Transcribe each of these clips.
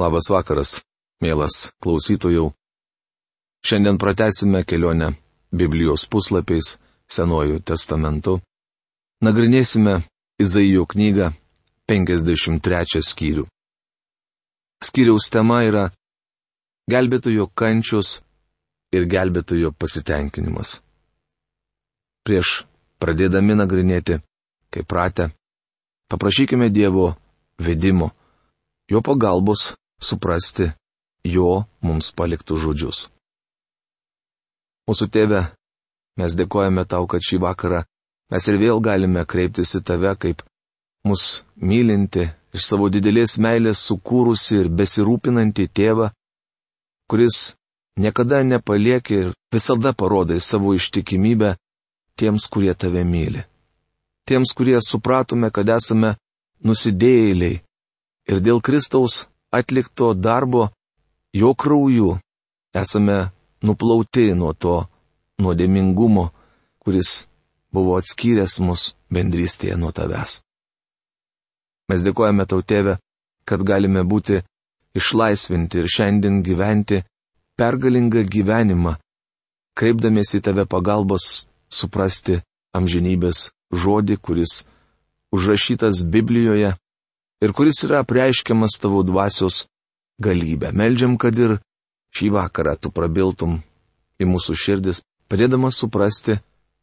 Labas vakaras, mielas klausytojų. Šiandien pratesime kelionę Biblijos puslapiais Senuoju testamentu. Nagrinėsime Izaijo knygą 53 skyrių. Skyriaus tema yra Gelbėtojo kančios ir gelbėtojo pasitenkinimas. Prieš pradėdami nagrinėti, kaip pratę, paprašykime Dievo vedimo, jo pagalbos suprasti jo mums paliktų žodžius. Mūsų tėve, mes dėkojame tau, kad šį vakarą mes ir vėl galime kreiptis į tave kaip mus mylinti, iš savo didelės meilės sukūrusi ir besirūpinanti tėvą, kuris niekada nepalieki ir visada parodai savo ištikimybę tiems, kurie tave myli. Tiems, kurie supratome, kad esame nusidėjėliai ir dėl Kristaus atlikto darbo, jo krauju esame nuplauti nuo to nuodėmingumo, kuris buvo atskyręs mus bendrystėje nuo tavęs. Mes dėkojame tau, tėve, kad galime būti išlaisvinti ir šiandien gyventi pergalingą gyvenimą, kreipdamiesi tave pagalbos suprasti amžinybės žodį, kuris užrašytas Biblijoje ir kuris yra apreiškiamas tavo dvasios galybę. Meldžiam, kad ir šį vakarą tu prabiltum į mūsų širdis, padėdamas suprasti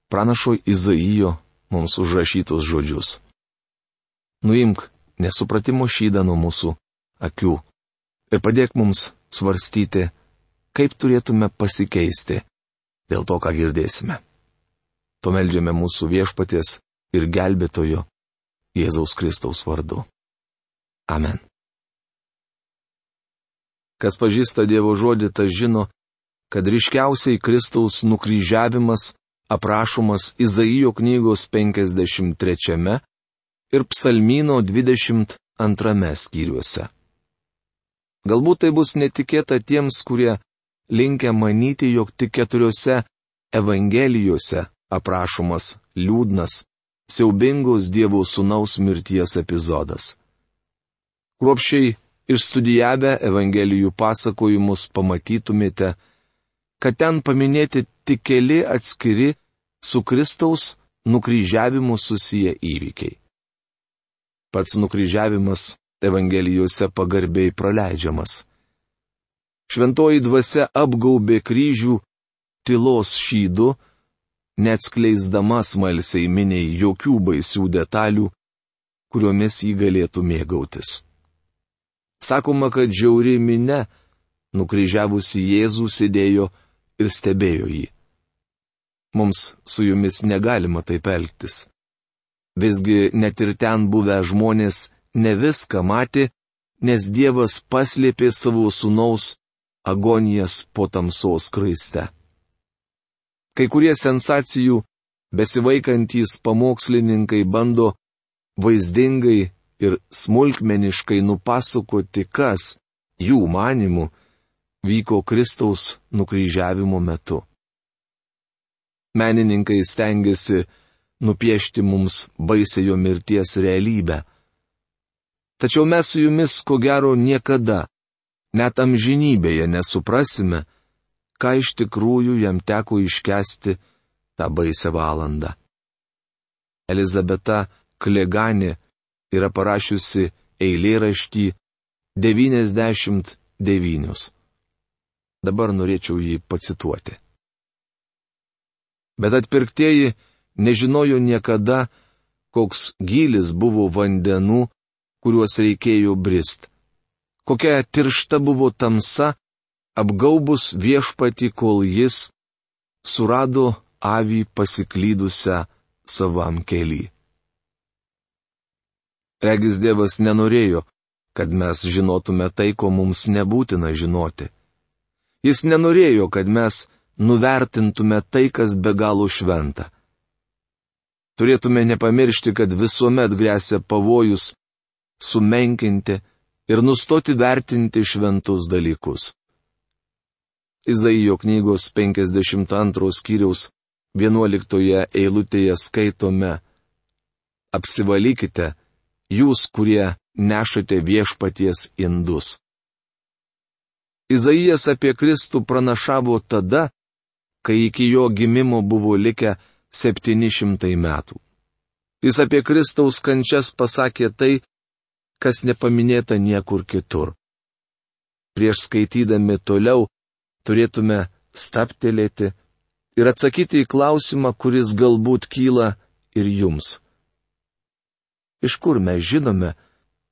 pranašo Izaijo mums užrašytus žodžius. Nuimk nesupratimo šydą nuo mūsų akių ir padėk mums svarstyti, kaip turėtume pasikeisti dėl to, ką girdėsime. To meldžiame mūsų viešpaties ir gelbėtojo Jėzaus Kristaus vardu. Amen. Kas pažįsta Dievo žodį, tas žino, kad ryškiausiai Kristaus nukryžiavimas aprašomas Izaijo knygos 53 ir Psalmino 22 skyriuose. Galbūt tai bus netikėta tiems, kurie linkia manyti, jog tik keturiose Evangelijose aprašomas liūdnas, siaubingos Dievo sūnaus mirties epizodas. Kruopšiai išstudijavę Evangelijų pasakojimus pamatytumėte, kad ten paminėti tik keli atskiri su Kristaus nukryžiavimu susiję įvykiai. Pats nukryžiavimas Evangelijose pagarbiai praleidžiamas. Šventoji dvasia apgaubė kryžių tylos šydu, neatskleisdama smalsiai miniai jokių baisių detalių, kuriomis jį galėtų mėgautis. Sakoma, kad žiauri minė, nukryžiavusi Jėzų sėdėjo ir stebėjo jį. Mums su jumis negalima taip elgtis. Visgi net ir ten buvę žmonės ne viską matė, nes Dievas paslėpė savo sunaus agonijas po tamsos kraiste. Kai kurie sensacijų besivaikantys pamokslininkai bando vaizdingai ir smulkmeniškai nupasakoti, kas, jų manimų, vyko Kristaus nukryžiavimo metu. Menininkai stengiasi nupiešti mums baisėjo mirties realybę. Tačiau mes su jumis ko gero niekada, net amžinybėje nesuprasime, ką iš tikrųjų jam teko iškesti tą baisę valandą. Elizabeta Kleganė yra parašiusi eilėraštį 99. Dabar norėčiau jį pacituoti. Bet atpirktieji nežinojo niekada, koks gilis buvo vandenų, kuriuos reikėjo brist. Kokia tiršta buvo tamsa, apgaubus viešpati, kol jis surado avį pasiklydusią savam keliui. Regis Dievas nenorėjo, kad mes žinotume tai, ko mums nebūtina žinoti. Jis nenorėjo, kad mes nuvertintume tai, kas be galo šventa. Turėtume nepamiršti, kad visuomet grėsia pavojus sumenkinti ir nustoti vertinti šventus dalykus. Izaijo knygos 52 skyriaus 11 eilutėje skaitome Apsivalykite, jūs, kurie nešate viešpaties indus. Izaijas apie Kristų pranašavo tada, kai iki jo gimimo buvo likę 700 metų. Jis apie Kristaus kančias pasakė tai, kas nepaminėta niekur kitur. Prieš skaitydami toliau turėtume staptelėti ir atsakyti į klausimą, kuris galbūt kyla ir jums. Iš kur mes žinome,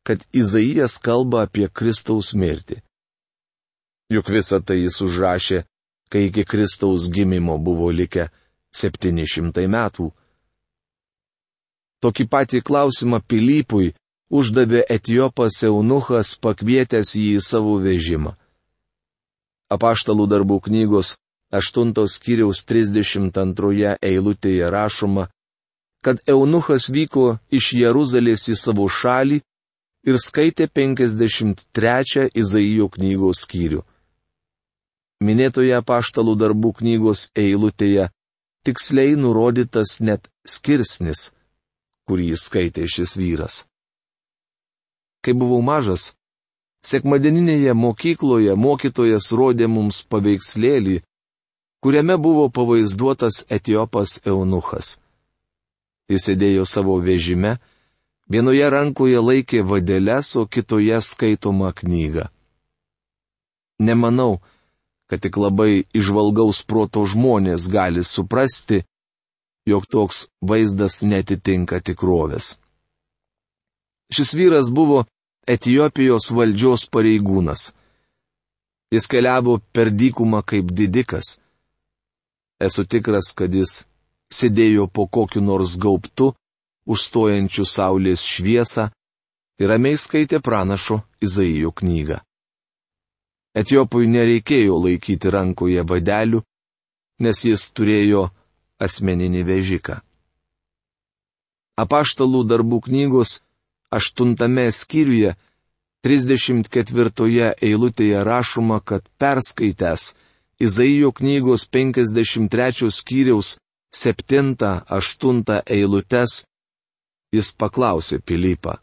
kad Izaijas kalba apie Kristaus mirtį? Juk visą tai jis užrašė, kai iki Kristaus gimimo buvo likę 700 metų. Tokį patį klausimą Pilypui uždavė Etijopas Eunuchas pakvietęs jį į savo vežimą. Apaštalų darbų knygos 8 skyriaus 32 eilutėje rašoma, kad Eunuchas vyko iš Jeruzalės į savo šalį ir skaitė 53 Izaijo knygos skyrių. Minėtoje apaštalų darbų knygos eilutėje tiksliai nurodytas net skirsnis, kurį skaitė šis vyras. Kai buvau mažas, sekmadieninėje mokykloje mokytojas rodė mums paveikslėlį, kuriame buvo pavaizduotas etiopas eunuchas. Jis sėdėjo savo vežime, vienoje rankoje laikė vadeles, o kitoje skaitoma knyga. Nemanau, kad tik labai išvalgaus proto žmonės gali suprasti, jog toks vaizdas netitinka tikrovės. Šis vyras buvo Etijopijos valdžios pareigūnas. Jis keliavo per dykumą kaip didikas. Esu tikras, kad jis sėdėjo po kokiu nors gaubtu, užstojančiu saulės šviesą ir ramiai skaitė pranašo Izaijo knygą. Etiopui nereikėjo laikyti rankoje vadelių, nes jis turėjo asmeninį vežiką. Apaštalų darbų knygos aštuntame skyriuje, 34 eilutėje rašoma, kad perskaitęs Izaijo knygos 53 skyriaus 7-8 eilutes, jis paklausė Pilypą.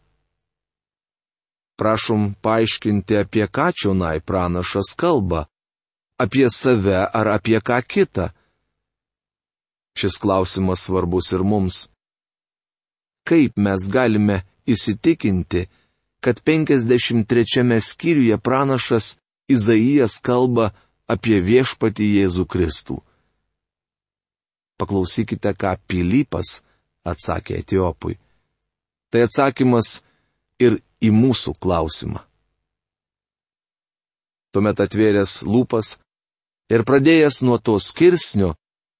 Prašom paaiškinti, apie ką čionai pranašas kalba - apie save ar apie ką kitą. Šis klausimas svarbus ir mums. Kaip mes galime įsitikinti, kad 53 skyriuje pranašas Izaijas kalba apie viešpatį Jėzų Kristų. Paklausykite, ką Pilypas atsakė Etiopui. Tai atsakymas ir į mūsų klausimą. Tuomet atvėręs lūpas ir pradėjęs nuo to skirsnio,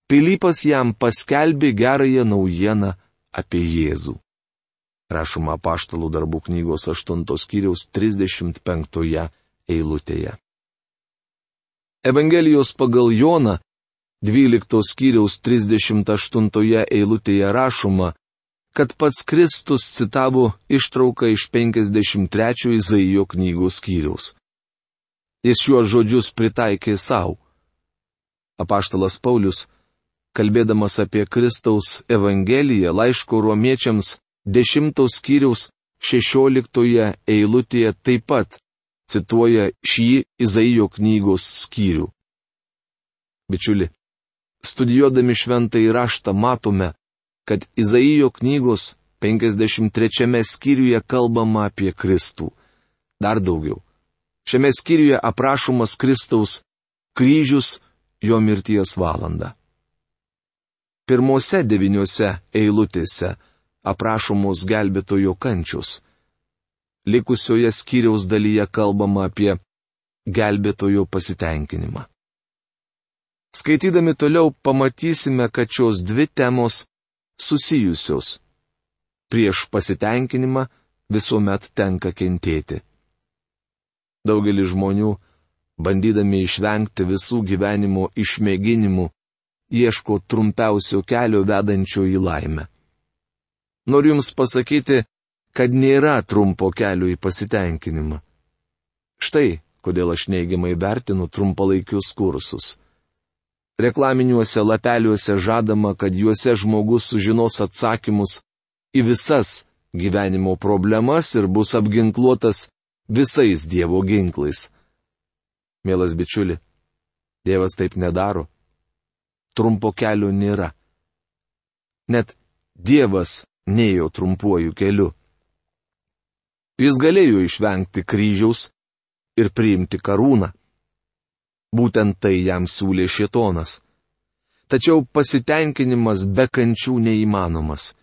Pilypas jam paskelbė gerąją naujieną apie Jėzų rašoma paštalų darbų knygos 8 skyriaus 35 eilutėje. Evangelijos pagal Joną 12 skyriaus 38 eilutėje rašoma, kad pats Kristus citavo ištrauką iš 53 Izaijo knygos skyriaus. Jis šiuos žodžius pritaikė savo. Apaštalas Paulius, kalbėdamas apie Kristaus Evangeliją laiško romiečiams, dešimtos skyriaus šešioliktoje eilutėje taip pat cituoja šį Izaijo knygos skyrių. Bičiuli, studijuodami šventą įraštą matome, kad Izaijo knygos 53 skyriuje kalbama apie Kristų. Dar daugiau. Šiame skyriuje aprašomas Kristaus kryžius jo mirties valanda. Pirmose devyniose eilutėse aprašomos gelbėtojo kančius. Likusioje skyriaus dalyje kalbama apie gelbėtojo pasitenkinimą. Skaitydami toliau pamatysime, kad šios dvi temos susijusios. Prieš pasitenkinimą visuomet tenka kentėti. Daugelis žmonių, bandydami išvengti visų gyvenimo išmėginimų, ieško trumpiausio kelio vedančio į laimę. Noriu Jums pasakyti, kad nėra trumpo kelio į pasitenkinimą. Štai kodėl aš neigiamai vertinu trumpalaikius kursus. Reklaminiuose lapeliuose žadama, kad juose žmogus sužinos atsakymus į visas gyvenimo problemas ir bus apginkluotas visais Dievo ginklais. Mielas bičiuli, Dievas taip nedaro. Trumpo kelio nėra. Net Dievas neėjo trumpuoju keliu. Jis galėjo išvengti kryžiaus ir priimti karūną. Būtent tai jam siūlė šietonas. Tačiau pasitenkinimas be kančių neįmanomas.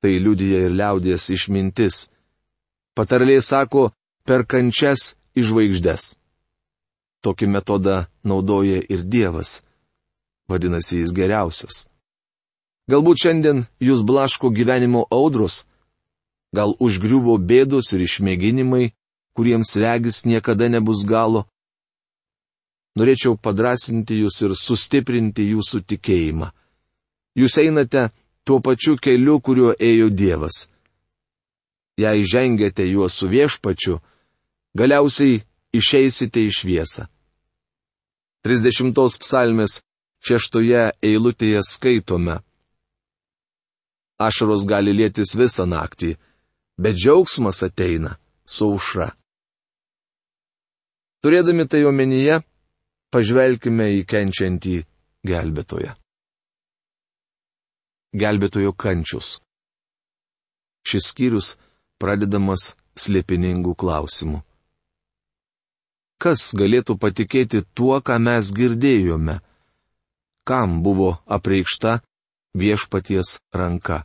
Tai liudija ir liaudės išmintis. Patarlė sako, per kančias išvaigždės. Tokį metodą naudoja ir Dievas. Vadinasi, jis geriausias. Galbūt šiandien jūs blaško gyvenimo audros, gal užgriuvo bėdos ir išmėginimai, kuriems regis niekada nebus galo. Norėčiau padrasinti jūs ir sustiprinti jūsų tikėjimą. Jūs einate tuo pačiu keliu, kuriuo ėjo Dievas. Jei žengėte juo su viešpačiu, galiausiai išeisite į šviesą. 30 psalmės šeštoje eilutėje skaitome. Ašaros gali lėtis visą naktį, bet džiaugsmas ateina su aušra. Turėdami tai omenyje, pažvelkime į kenčiantį gelbėtoją. Gelbėtojo kančius. Šis skyrius pradedamas slėpiningų klausimų kas galėtų patikėti tuo, ką mes girdėjome? Kam buvo apreikšta viešpaties ranka?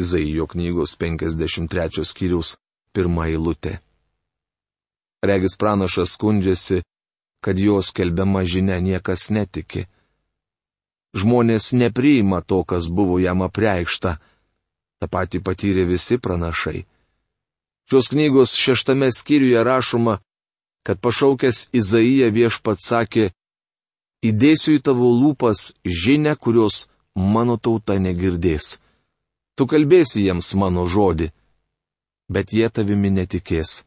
Izaijo knygos 53 skyrius pirmą eilutę. Regis pranašas skundžiasi, kad jos kelbiama žinia niekas netiki. Žmonės nepriima to, kas buvo jam apreikšta. Ta pati patyrė visi pranašai. Šios knygos šeštame skyriuje rašoma, kad pašaukęs Izaiją viešpat sakė, įdėsiu į tavo lūpas žinę, kurios mano tauta negirdės. Tu kalbėsi jiems mano žodį, bet jie tavimi netikės.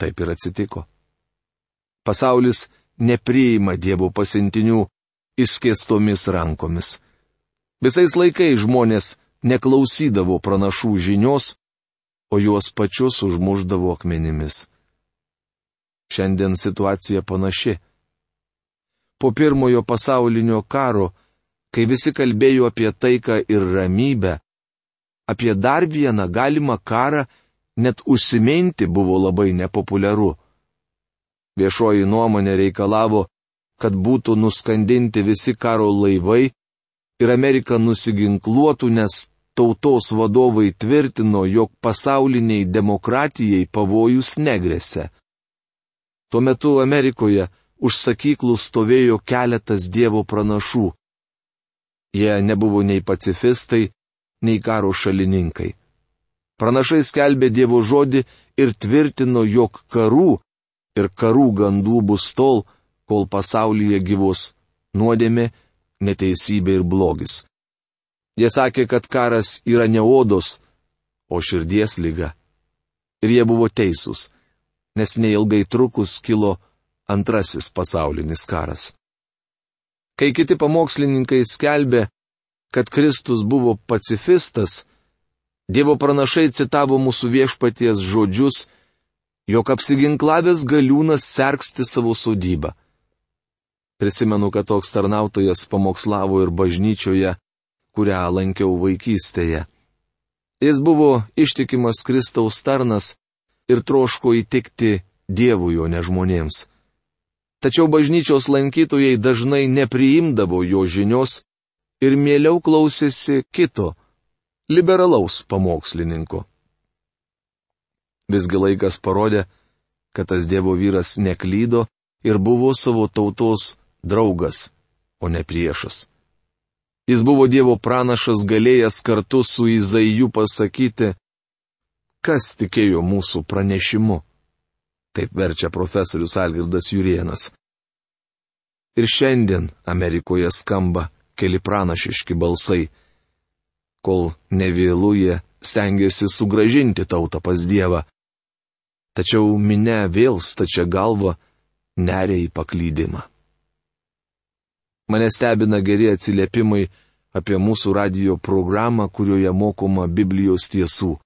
Taip ir atsitiko. Pasaulis nepriima Dievo pasintinių išskėstomis rankomis. Visais laikais žmonės neklausydavo pranašų žinios, o juos pačius užmuždavo akmenimis. Šiandien situacija panaši. Po pirmojo pasaulinio karo, kai visi kalbėjo apie taiką ir ramybę, apie dar vieną galimą karą net užsiminti buvo labai nepopuliaru. Viešoji nuomonė reikalavo, kad būtų nuskandinti visi karo laivai ir Amerika nusiginkluotų, nes tautos vadovai tvirtino, jog pasauliniai demokratijai pavojus negresia. Tuo metu Amerikoje už sakyklų stovėjo keletas dievo pranašų. Jie nebuvo nei pacifistai, nei karo šalininkai. Pranašai skelbė dievo žodį ir tvirtino, jog karų ir karų gandų bus tol, kol pasaulyje gyvos nuodėmė, neteisybė ir blogis. Jie sakė, kad karas yra ne odos, o širdies lyga. Ir jie buvo teisūs nes neilgai trukus kilo antrasis pasaulinis karas. Kai kiti pamokslininkai skelbė, kad Kristus buvo pacifistas, Dievo pranašai citavo mūsų viešpaties žodžius, jog apsiginklavęs galiūnas sergsti savo sodybą. Prisimenu, kad toks tarnautojas pamokslavo ir bažnyčioje, kurią lankiau vaikystėje. Jis buvo ištikimas Kristaus tarnas ir troško įtikti Dievui, o ne žmonėms. Tačiau bažnyčios lankytojai dažnai nepriimdavo jo žinios ir mieliau klausėsi kito, liberalaus pamokslininko. Visgi laikas parodė, kad tas Dievo vyras neklydo ir buvo savo tautos draugas, o ne priešas. Jis buvo Dievo pranašas galėjęs kartu su Izaiju pasakyti, kas tikėjo mūsų pranešimu. Taip verčia profesorius Algirdas Jurienas. Ir šiandien Amerikoje skamba keli pranašiški balsai. Kol nevėlų jie stengiasi sugražinti tautą pas Dievą. Tačiau minė vėl stačia galva neria į paklydimą. Mane stebina geri atsiliepimai apie mūsų radio programą, kurioje mokoma Biblijos tiesų.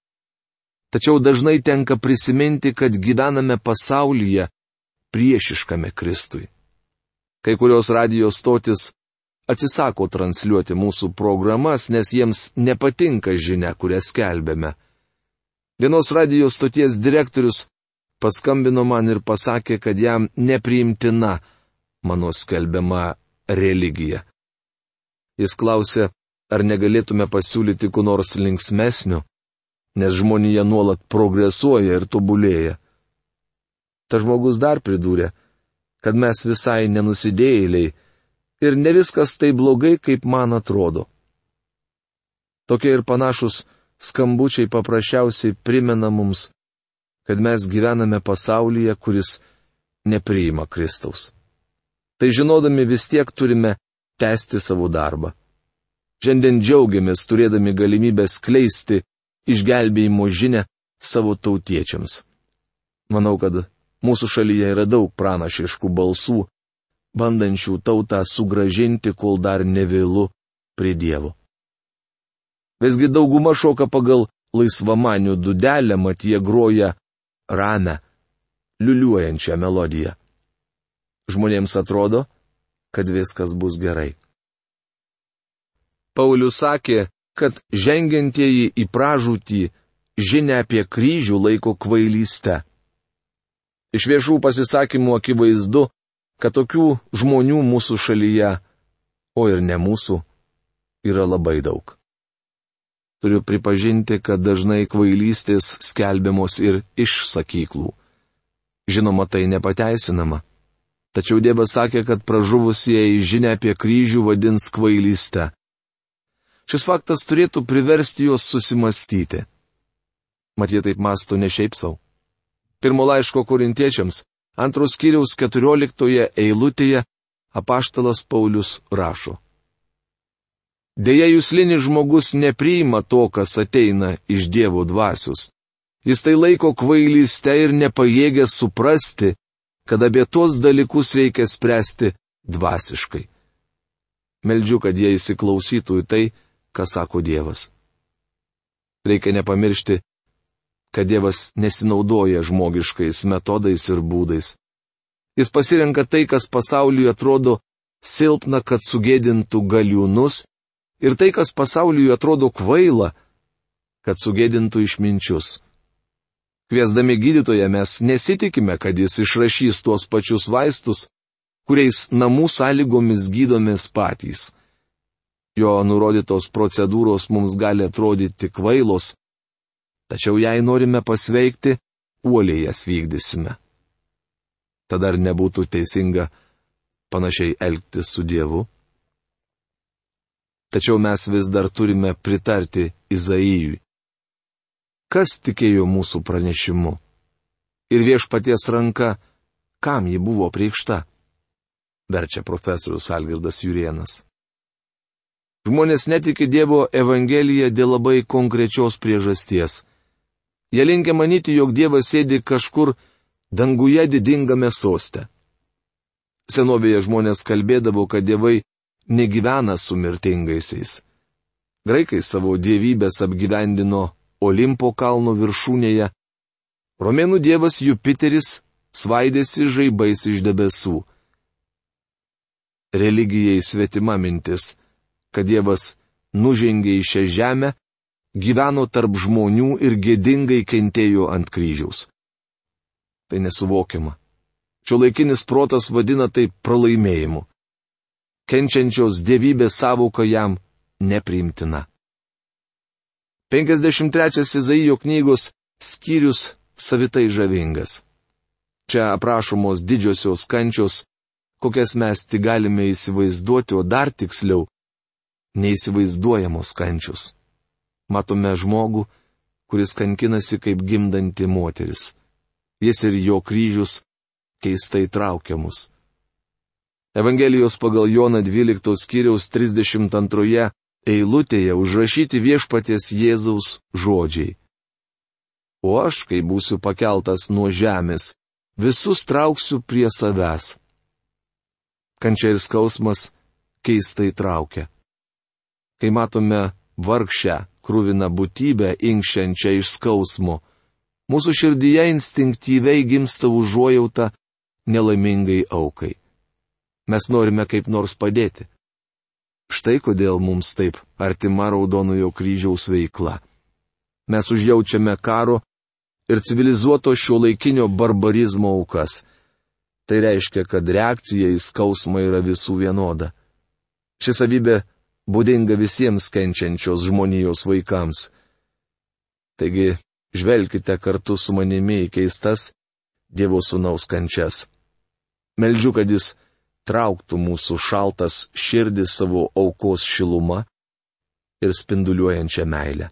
Tačiau dažnai tenka prisiminti, kad gyvename pasaulyje, priešiškame Kristui. Kai kurios radijos stotis atsisako transliuoti mūsų programas, nes jiems nepatinka žinia, kurią skelbėme. Vienos radijos stoties direktorius paskambino man ir pasakė, kad jam nepriimtina mano skelbiama religija. Jis klausė, ar negalėtume pasiūlyti ku nors linksmesnio, nes žmonija nuolat progresuoja ir tobulėja. Ta žmogus dar pridūrė, kad mes visai nenusidėjėliai ir ne viskas tai blogai, kaip man atrodo. Tokie ir panašus skambučiai paprasčiausiai primena mums, kad mes gyvename pasaulyje, kuris nepriima Kristaus. Tai žinodami vis tiek turime tęsti savo darbą. Šiandien džiaugiamės turėdami galimybę skleisti išgelbėjimo žinę savo tautiečiams. Manau, kad mūsų šalyje yra daug pranašiškų balsų, bandančių tautą sugražinti, kol dar nevėlu prie Dievo. Visgi dauguma šoka pagal laisvamanių dudelę, mat jie groja ramę, liuliuojančią melodiją. Žmonėms atrodo, kad viskas bus gerai. Paulius sakė, kad žengiantieji į pražūtį žinia apie kryžių laiko kvailystę. Iš viešų pasisakymų akivaizdu, kad tokių žmonių mūsų šalyje, o ir ne mūsų, yra labai daug. Turiu pripažinti, kad dažnai kvailystės skelbiamos ir iš sakyklų. Žinoma, tai nepateisinama. Tačiau Dievas sakė, kad pražuvusieji žinia apie kryžių vadins kvailystę. Šis faktas turėtų priversti juos susimastyti. Mat jie taip masto ne šiaip savo. Pirmo laiško korintiečiams, antros kiriaus keturioliktoje eilutėje, apaštalas Paulius rašo. Deja, jūslinis žmogus nepriima to, kas ateina iš Dievo dvasius. Jis tai laiko kvailystę ir nepajėgia suprasti, kad apie tuos dalykus reikia spręsti dvasiškai. Meldžiu, kad jie įsiklausytų į tai, ką sako Dievas. Reikia nepamiršti, kad Dievas nesinaudoja žmogiškais metodais ir būdais. Jis pasirenka tai, kas pasauliui atrodo silpna, kad sugėdintų galiūnus, ir tai, kas pasauliui atrodo kvaila, kad sugėdintų išminčius. Kviesdami gydytoją mes nesitikime, kad jis išrašys tuos pačius vaistus, kuriais namų sąlygomis gydomės patys. Jo nurodytos procedūros mums gali atrodyti kvailos, tačiau jei norime pasveikti, uoliai jas vykdysime. Tada ar nebūtų teisinga panašiai elgtis su Dievu? Tačiau mes vis dar turime pritarti Izaijui kas tikėjo mūsų pranešimu. Ir viešpaties ranka, kam ji buvo priekšta? Verčia profesorius Algirdas Jurienas. Žmonės netiki Dievo Evangeliją dėl labai konkrečios priežasties. Jie linkia manyti, jog Dievas sėdi kažkur danguje didingame soste. Senovėje žmonės kalbėdavo, kad dievai negyvena su mirtingaisiais. Graikai savo dievybės apgyvendino Olimpo kalno viršūnėje, romėnų dievas Jupiteris svaidėsi žaibais iš debesų. Religijai svetima mintis, kad dievas nužengė į šią žemę, gyveno tarp žmonių ir gėdingai kentėjo ant kryžiaus. Tai nesuvokiama. Šio laikinis protas vadina tai pralaimėjimu. Kenčiančios dievybės savoka jam nepriimtina. 53 Izaijo knygos skyrius savitai žavingas. Čia aprašomos didžiosios kančios, kokias mes tik galime įsivaizduoti, o dar tiksliau - neįsivaizduojamos kančios. Matome žmogų, kuris kankinasi kaip gimdanti moteris. Jis ir jo kryžius keistai traukia mus. Evangelijos pagal Joną 12 skyriaus 32 eilutėje užrašyti viešpaties Jėzaus žodžiai. O aš, kai būsiu pakeltas nuo žemės, visus trauksiu prie savęs. Kančia ir skausmas keistai traukia. Kai matome vargšę, krūviną būtybę inkščiančią iš skausmo, mūsų širdyje instinktyviai gimsta užuojauta nelaimingai aukai. Mes norime kaip nors padėti. Štai kodėl mums taip artima Raudonojo kryžiaus veikla. Mes užjaučiame karo ir civilizuoto šio laikinio barbarizmo aukas. Tai reiškia, kad reakcija į skausmą yra visų vienoda. Ši savybė būdinga visiems kenčiančios žmonijos vaikams. Taigi, žvelkite kartu su manimi į keistas Dievo sūnaus kančias. Meldžiu, kad jis trauktų mūsų šaltas širdis savo aukos šilumą ir spinduliuojančią meilę.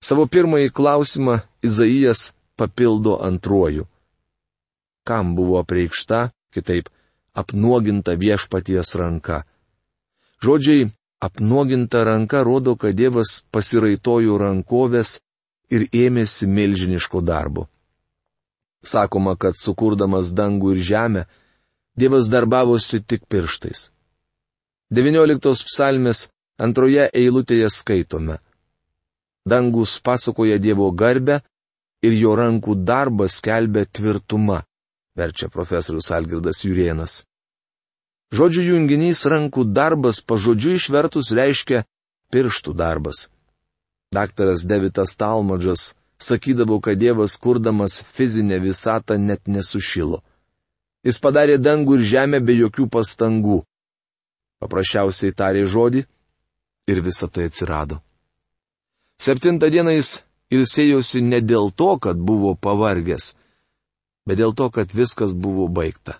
Savo pirmąjį klausimą Izaijas papildo antruoju. Kam buvo preikšta, kitaip, apnuoginta viešpaties ranka? Žodžiai apnuoginta ranka rodo, kad Dievas pasiraitojo rankovės ir ėmėsi milžiniško darbo. Sakoma, kad sukurdamas dangų ir žemę, Dievas darbavosi tik pirštais. 19 psalmės antroje eilutėje skaitome. Dangus pasakoja Dievo garbę ir jo rankų darbas kelbė tvirtumą, verčia profesorius Algirdas Jurienas. Žodžių junginys rankų darbas pažodžiu išvertus reiškia pirštų darbas. Daktaras Devitas Talmadžas sakydavo, kad Dievas kurdamas fizinę visatą net nesušilo. Jis padarė dangų ir žemę be jokių pastangų. Paprasčiausiai tarė žodį ir visa tai atsirado. Septintą dieną jis ilsėjosi ne dėl to, kad buvo pavargęs, bet dėl to, kad viskas buvo baigta.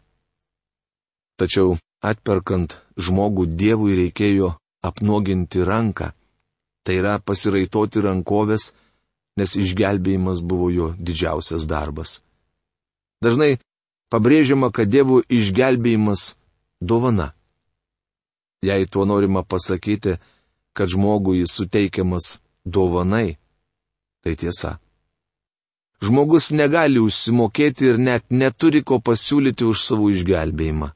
Tačiau atperkant žmogų Dievui reikėjo apnuoginti ranką, tai yra pasiraitoti rankovės, nes išgelbėjimas buvo jo didžiausias darbas. Dažnai pabrėžiama, kad Dievo išgelbėjimas dovana. Jei tuo norima pasakyti, kad žmogui suteikiamas dovanai, tai tiesa. Žmogus negali užsimokėti ir net neturi ko pasiūlyti už savo išgelbėjimą.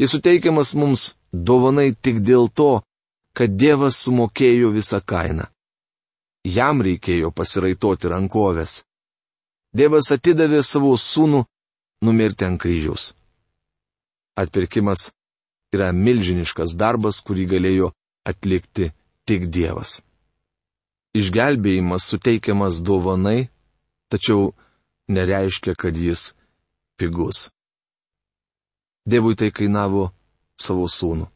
Jis suteikiamas mums dovanai tik dėl to, kad Dievas sumokėjo visą kainą. Jam reikėjo pasiraitoti rankovės. Dievas atidavė savo sūnų numirti ant kryžiaus. Atpirkimas yra milžiniškas darbas, kurį galėjo atlikti tik Dievas. Išgelbėjimas suteikiamas dovanai, tačiau nereiškia, kad jis pigus. Dievui tai kainavo savo sūnų.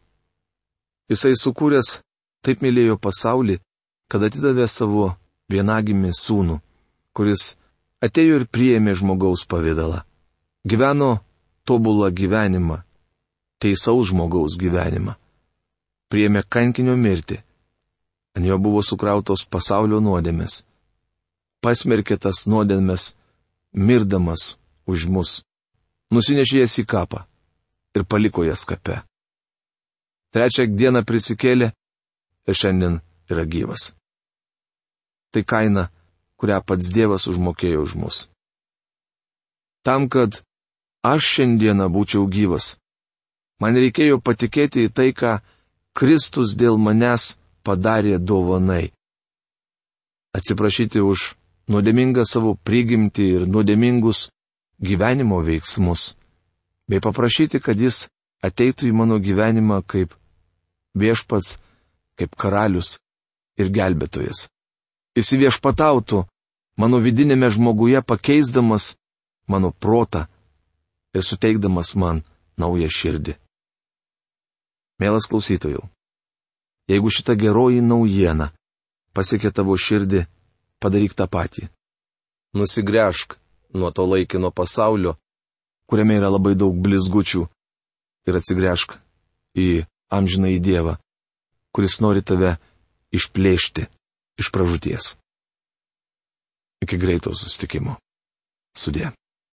Jisai sukūręs taip mylėjo pasaulį, kad atidavė savo vienagimį sūnų, kuris atėjo ir priėmė žmogaus pavydalą gyveno tobulą gyvenimą, teisaus žmogaus gyvenimą. Priemė kankinio mirtį. Ant jo buvo sukrautos pasaulio nuodėmės. Pasmerkė tas nuodėmės, mirdamas už mus. Nusinešė jas į kapą ir paliko jas kape. Trečią dieną prisikėlė ir šiandien yra gyvas. Tai kaina, kurią pats Dievas užmokėjo už mus. Tam, kad aš šiandieną būčiau gyvas. Man reikėjo patikėti į tai, ką Kristus dėl manęs padarė dovanai. Atsiprašyti už nuodėmingą savo prigimtį ir nuodėmingus gyvenimo veiksmus, bei paprašyti, kad jis ateitų į mano gyvenimą kaip viešpats, kaip karalius ir gelbėtojas. Jis viešpatautų mano vidinėme žmoguje pakeisdamas mano protą, ir suteikdamas man naują širdį. Mielas klausytojų, jeigu šita geroji naujiena pasiekė tavo širdį, padaryk tą patį. Nusigręžk nuo to laikino pasaulio, kuriame yra labai daug blizgučių, ir atsigręžk į amžiną į Dievą, kuris nori tave išplėšti iš pražūties. Iki greito susitikimo. Sudė.